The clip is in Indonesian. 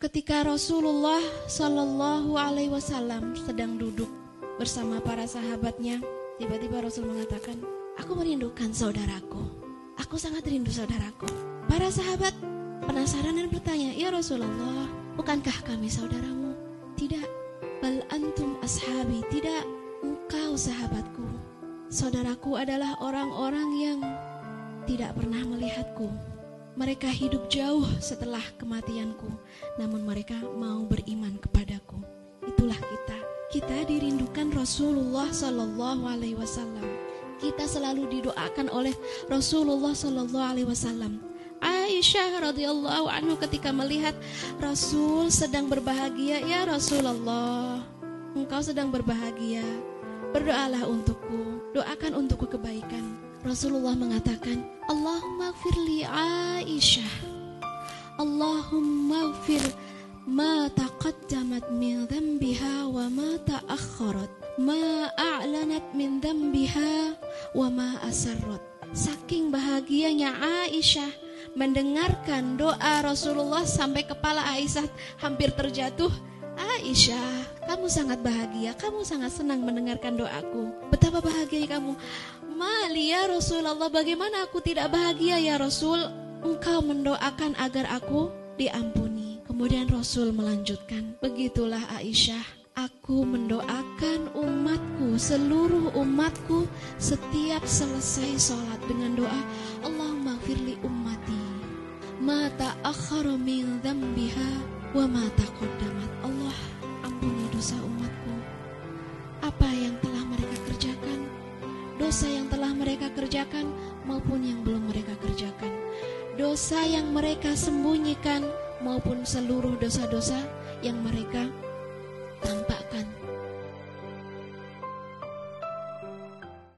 ketika Rasulullah Shallallahu Alaihi Wasallam sedang duduk bersama para sahabatnya, tiba-tiba Rasul mengatakan, "Aku merindukan saudaraku. Aku sangat rindu saudaraku." Para sahabat penasaran dan bertanya, "Ya Rasulullah, bukankah kami saudaramu?" Tidak, bal antum ashabi. Tidak, engkau sahabatku. Saudaraku adalah orang-orang yang tidak pernah melihatku mereka hidup jauh setelah kematianku, namun mereka mau beriman kepadaku. Itulah kita. Kita dirindukan Rasulullah Sallallahu Alaihi Wasallam. Kita selalu didoakan oleh Rasulullah Sallallahu Alaihi Wasallam. Aisyah radhiyallahu anhu ketika melihat Rasul sedang berbahagia, ya Rasulullah, engkau sedang berbahagia. Berdoalah untukku, kebaikan. Rasulullah mengatakan, Allahumma firli Aisyah. Allahumma fir ma taqaddamat min dhanbiha wa ma ta'akhkharat. Ma a'lanat min dhanbiha wa ma asarrat. Saking bahagianya Aisyah mendengarkan doa Rasulullah sampai kepala Aisyah hampir terjatuh. Aisyah, kamu sangat bahagia, kamu sangat senang mendengarkan doaku. Betapa bahagia kamu. Mali ya Rasulullah bagaimana aku tidak bahagia ya Rasul Engkau mendoakan agar aku diampuni Kemudian Rasul melanjutkan Begitulah Aisyah Aku mendoakan umatku Seluruh umatku Setiap selesai sholat dengan doa Allahumma firli ummati Ma ta'akhara min dhambiha Wa ma taqaddamat Allah dosa umatku. Apa yang telah mereka kerjakan? Dosa yang telah mereka kerjakan maupun yang belum mereka kerjakan, dosa yang mereka sembunyikan maupun seluruh dosa-dosa yang mereka tanpa